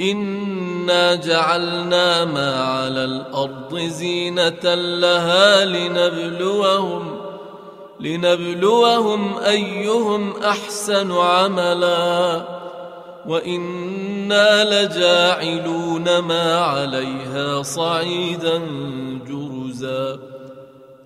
انا جعلنا ما على الأرض زينه لها لنبلوهم لنبلوهم ايهم احسن عملا وأنا لجاعلون ما عليها صعيدا جرزا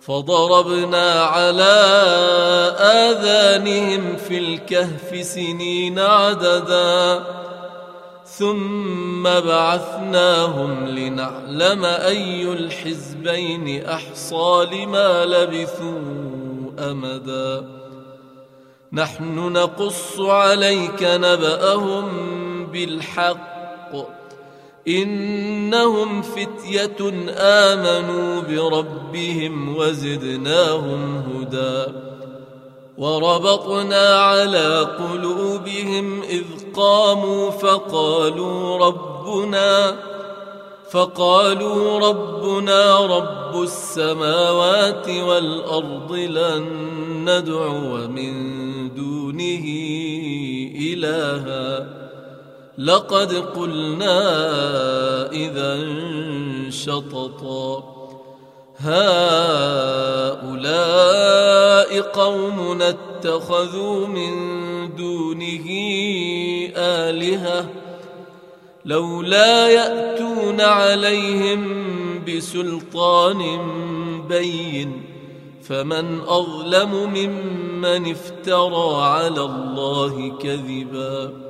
فضربنا على آذانهم في الكهف سنين عددا ثم بعثناهم لنعلم أي الحزبين أحصى لما لبثوا أمدا. نحن نقص عليك نبأهم بالحق. إنهم فتية آمنوا بربهم وزدناهم هدى وربطنا على قلوبهم إذ قاموا فقالوا ربنا فقالوا ربنا رب السماوات والأرض لن ندعو من دونه إلها لقد قلنا إذا شططا هؤلاء قوم اتخذوا من دونه آلهة. لولا يأتون عليهم بسلطان بين فمن أظلم ممن افترى على الله كذبا.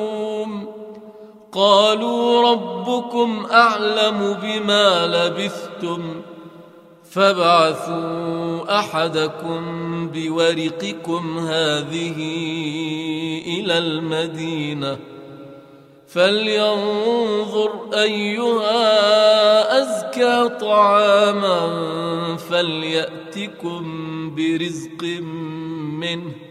قالوا ربكم أعلم بما لبثتم فابعثوا أحدكم بورقكم هذه إلى المدينة فلينظر أيها أزكى طعاما فليأتكم برزق منه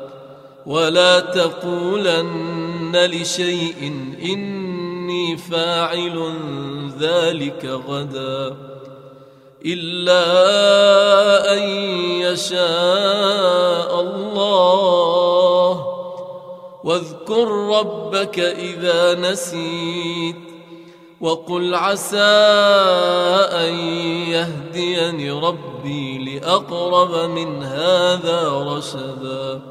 ولا تقولن لشيء إني فاعل ذلك غدا إلا أن يشاء الله. واذكر ربك إذا نسيت وقل عسى أن يهديني ربي لأقرب من هذا رشدا.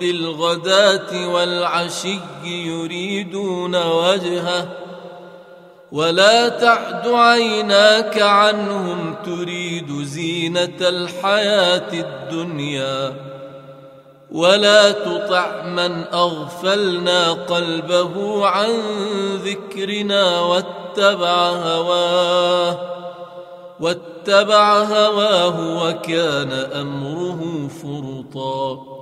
بالغداة والعشي يريدون وجهه ولا تعد عيناك عنهم تريد زينة الحياة الدنيا ولا تطع من أغفلنا قلبه عن ذكرنا واتبع هواه واتبع هواه وكان أمره فرطاً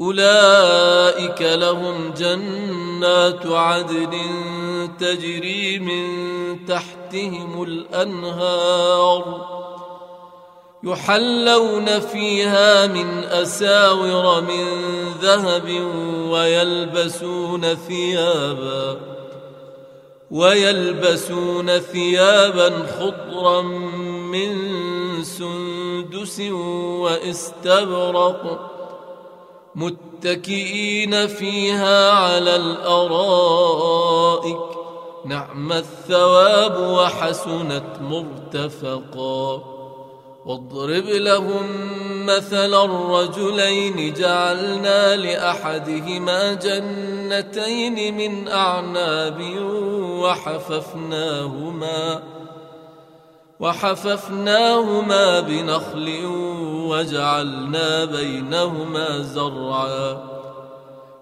أولئك لهم جنات عدن تجري من تحتهم الأنهار يحلون فيها من أساور من ذهب ويلبسون ثيابا ويلبسون ثيابا خضرا من سندس وإستبرق متكئين فيها على الأرائك. نعم الثواب وحسنت مرتفقا. واضرب لهم مثل الرجلين. جعلنا لأحدهما جنتين من أعناب وحففناهما. وحففناهما بنخل وجعلنا بينهما زرعا.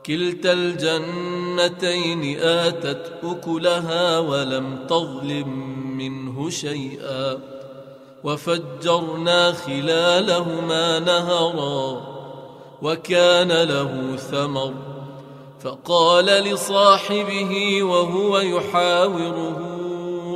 كلتا الجنتين آتت أكلها ولم تظلم منه شيئا. وفجرنا خلالهما نهرا وكان له ثمر. فقال لصاحبه وهو يحاوره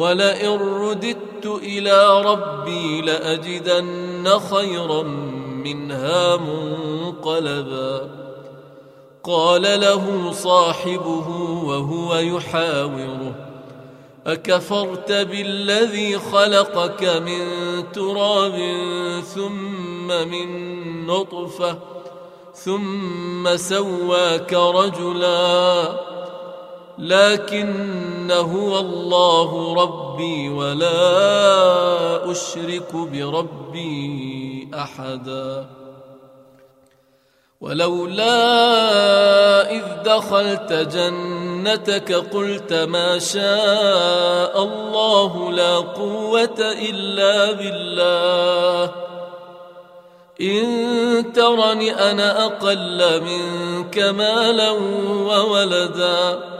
ولئن رددت إلى ربي لأجدن خيرا منها منقلبا. قال له صاحبه وهو يحاوره أكفرت بالذي خلقك من تراب ثم من نطفة ثم سواك رجلا. لكن هو الله ربي ولا أشرك بربي أحدا. ولولا إذ دخلت جنتك قلت ما شاء الله لا قوة إلا بالله. إن ترني أنا أقل منك مالا وولدا.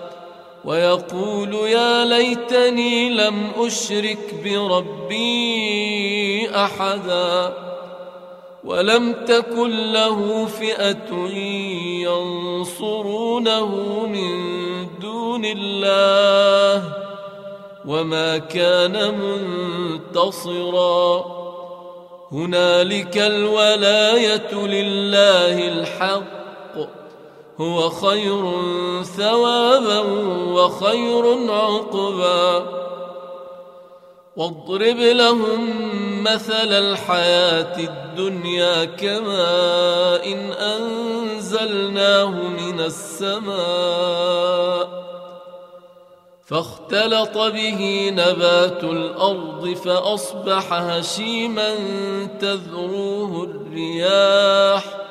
ويقول يا ليتني لم أشرك بربي أحدا ولم تكن له فئة ينصرونه من دون الله وما كان منتصرا. هنالك الولاية لله الحق هو خير ثوابا وخير عقبا. واضرب لهم مثل الحياة الدنيا كماء إن أنزلناه من السماء. فاختلط به نبات الأرض فأصبح هشيما تذروه الرياح.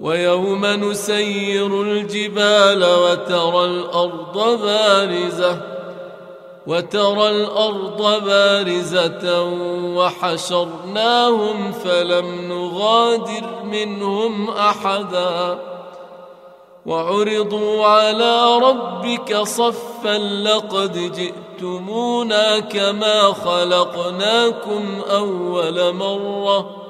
ويوم نسير الجبال وترى الأرض بارزة وترى الأرض بارزة وحشرناهم فلم نغادر منهم أحدا. وعرضوا على ربك صفا لقد جئتمونا كما خلقناكم أول مرة.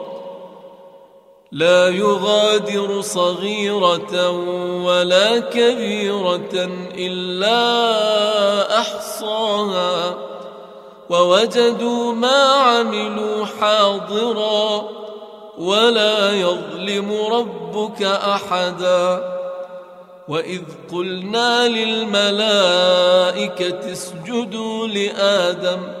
لا يغادر صغيرة ولا كبيرة إلا أحصاها. ووجدوا ما عملوا حاضراً ولا يظلم ربك أحدا. وإذ قلنا للملائكة اسجدوا لآدم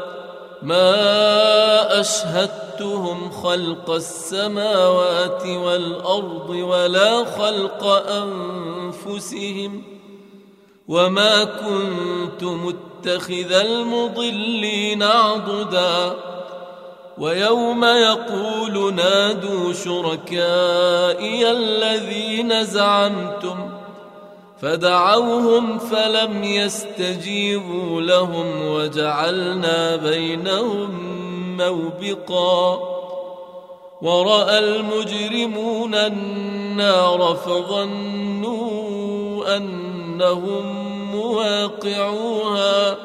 ما أشهدتهم خلق السماوات والأرض ولا خلق أنفسهم وما كنت متخذ المضلين عضدا ويوم يقول نادوا شركائي الذين زعمتم فدعوهم فلم يستجيبوا لهم وجعلنا بينهم موبقا ورأى المجرمون النار فظنوا أنهم مواقعوها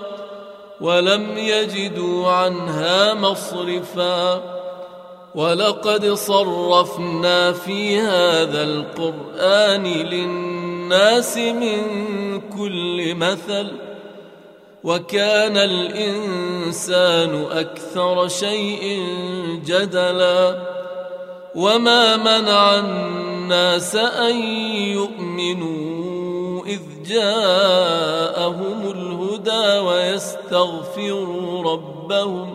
ولم يجدوا عنها مصرفا ولقد صرفنا في هذا القرآن للناس من كل مثل وكان الإنسان أكثر شيء جدلا وما منع الناس أن يؤمنوا إذ جاءهم الهدى ويستغفروا ربهم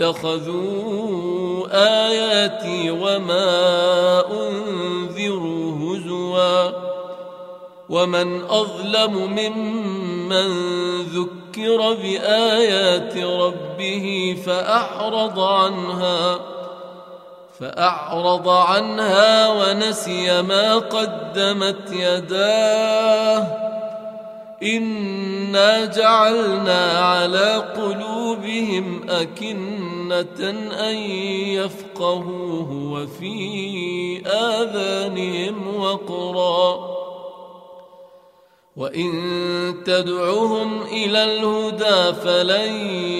واتخذوا آياتي وما أنذروا هزوا ومن أظلم ممن ذكر بآيات ربه فأعرض عنها فأعرض عنها ونسي ما قدمت يداه إنا جعلنا على قلوبهم أكنة أن يفقهوه وفي آذانهم وقرا وإن تدعهم إلى الهدى فلن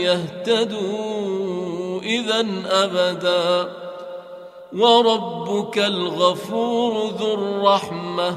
يهتدوا إذا أبداً وربك الغفور ذو الرحمه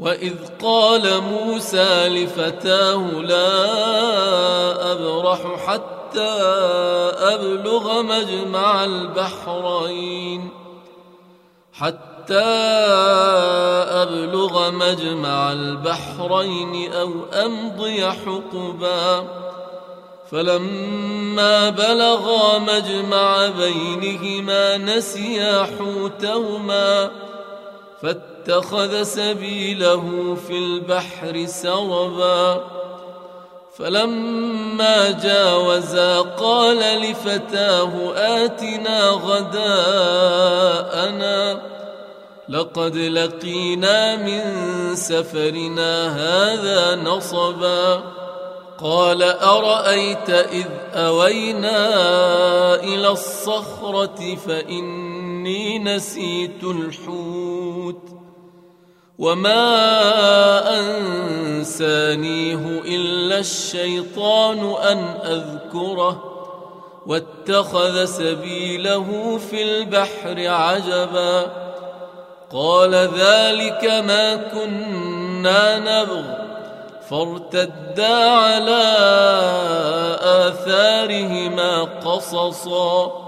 واذ قال موسى لفتاه لا ابرح حتى ابلغ مجمع البحرين حتى ابلغ مجمع البحرين أو امضي حقبا فلما بلغا مجمع بينهما نسيا حوتهما فاتخذ سبيله في البحر سربا. فلما جاوزا قال لفتاه آتنا غداءنا. لقد لقينا من سفرنا هذا نصبا. قال أرأيت إذ أوينا إلى الصخرة فإني نسيت الحوت وما أنسانيه إلا الشيطان أن أذكره واتخذ سبيله في البحر عجبا قال ذلك ما كنا نبغي فارتدا على آثارهما قصصا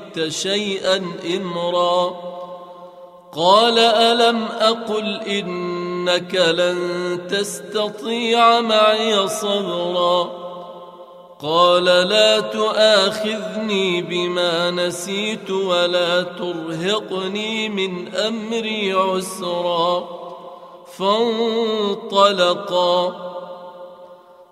شيئا إمرا؟ قال ألم أقل إنك لن تستطيع معي صبرا؟ قال لا تؤاخذني بما نسيت ولا ترهقني من أمري عسرا. فانطلقا.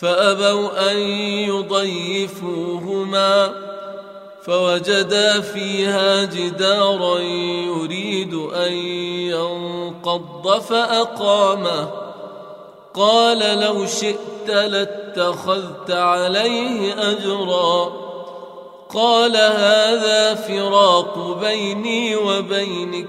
فأبوا أن يضيفوهما فوجدا فيها جدارا يريد أن ينقض فأقامه. قال لو شئت لاتخذت عليه أجرا. قال هذا فراق بيني وبينك.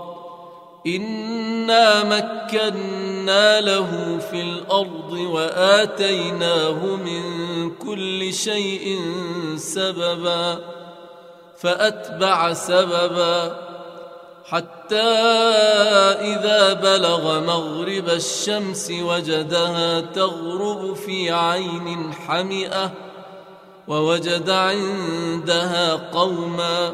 انا مكنا له في الأرض واتيناه من كل شيء سببا فاتبع سببا حتى اذا بلغ مغرب الشمس وجدها تغرب في عين حمئه ووجد عندها قوما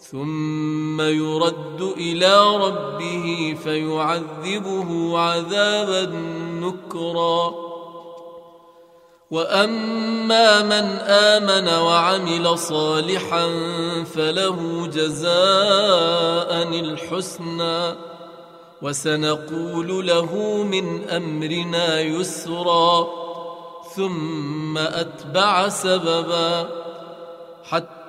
ثم يرد إلى ربه فيعذبه عذابا نكرا. وأما من آمن وعمل صالحا فله جزاء الحسنى. وسنقول له من أمرنا يسرا. ثم أتبع سببا حتى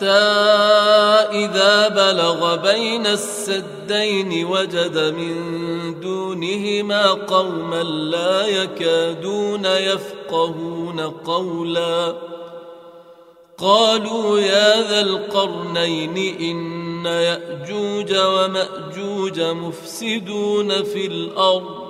حتى إذا بلغ بين السدين وجد من دونهما قوما لا يكادون يفقهون قولا. قالوا يا ذا القرنين إن يأجوج ومأجوج مفسدون في الأرض.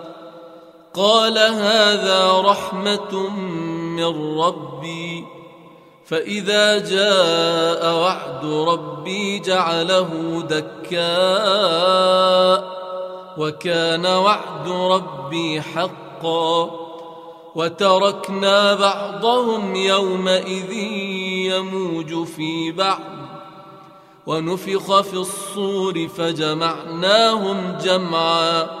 قال هذا رحمة من ربي فإذا جاء وعد ربي جعله دكاء وكان وعد ربي حقا وتركنا بعضهم يومئذ يموج في بعض ونفخ في الصور فجمعناهم جمعا.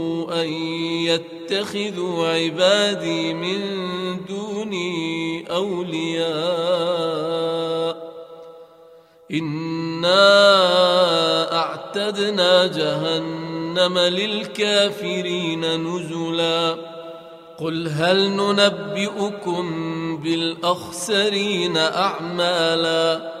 أن يتخذوا عبادي من دوني أولياء. إنا أعتدنا جهنم للكافرين نزلا. قل هل ننبئكم بالأخسرين أعمالا؟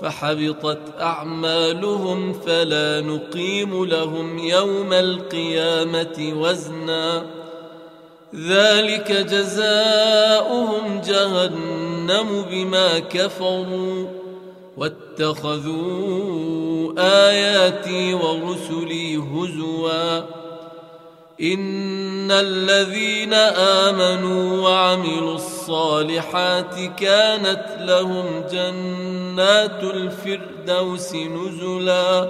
فحبطت أعمالهم فلا نقيم لهم يوم القيامة وزنا. ذلك جزاؤهم جهنم بما كفروا. واتخذوا آياتي ورسلي هزوا. ان الذين امنوا وعملوا الصالحات كانت لهم جنات الفردوس نزلا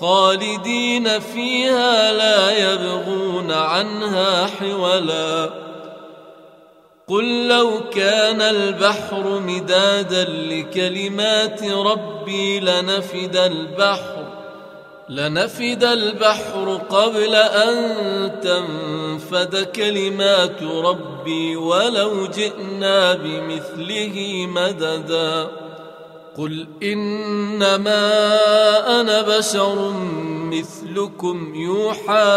خالدين فيها لا يبغون عنها حولا قل لو كان البحر مدادا لكلمات ربي لنفد البحر لنفد البحر قبل أن تنفد كلمات ربي ولو جئنا بمثله مددا. قل إنما أنا بشر مثلكم يوحى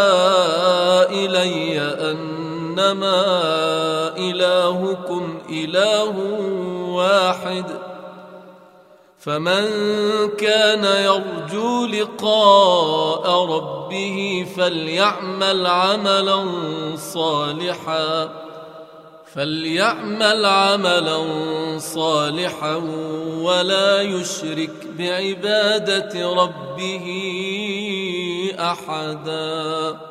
إلي أنما إلهكم إله واحد. فمن كان يرجو لقاء ربه فليعمل عملا صالحا فليعمل عملا صالحا ولا يشرك بعبادة ربه أحدا.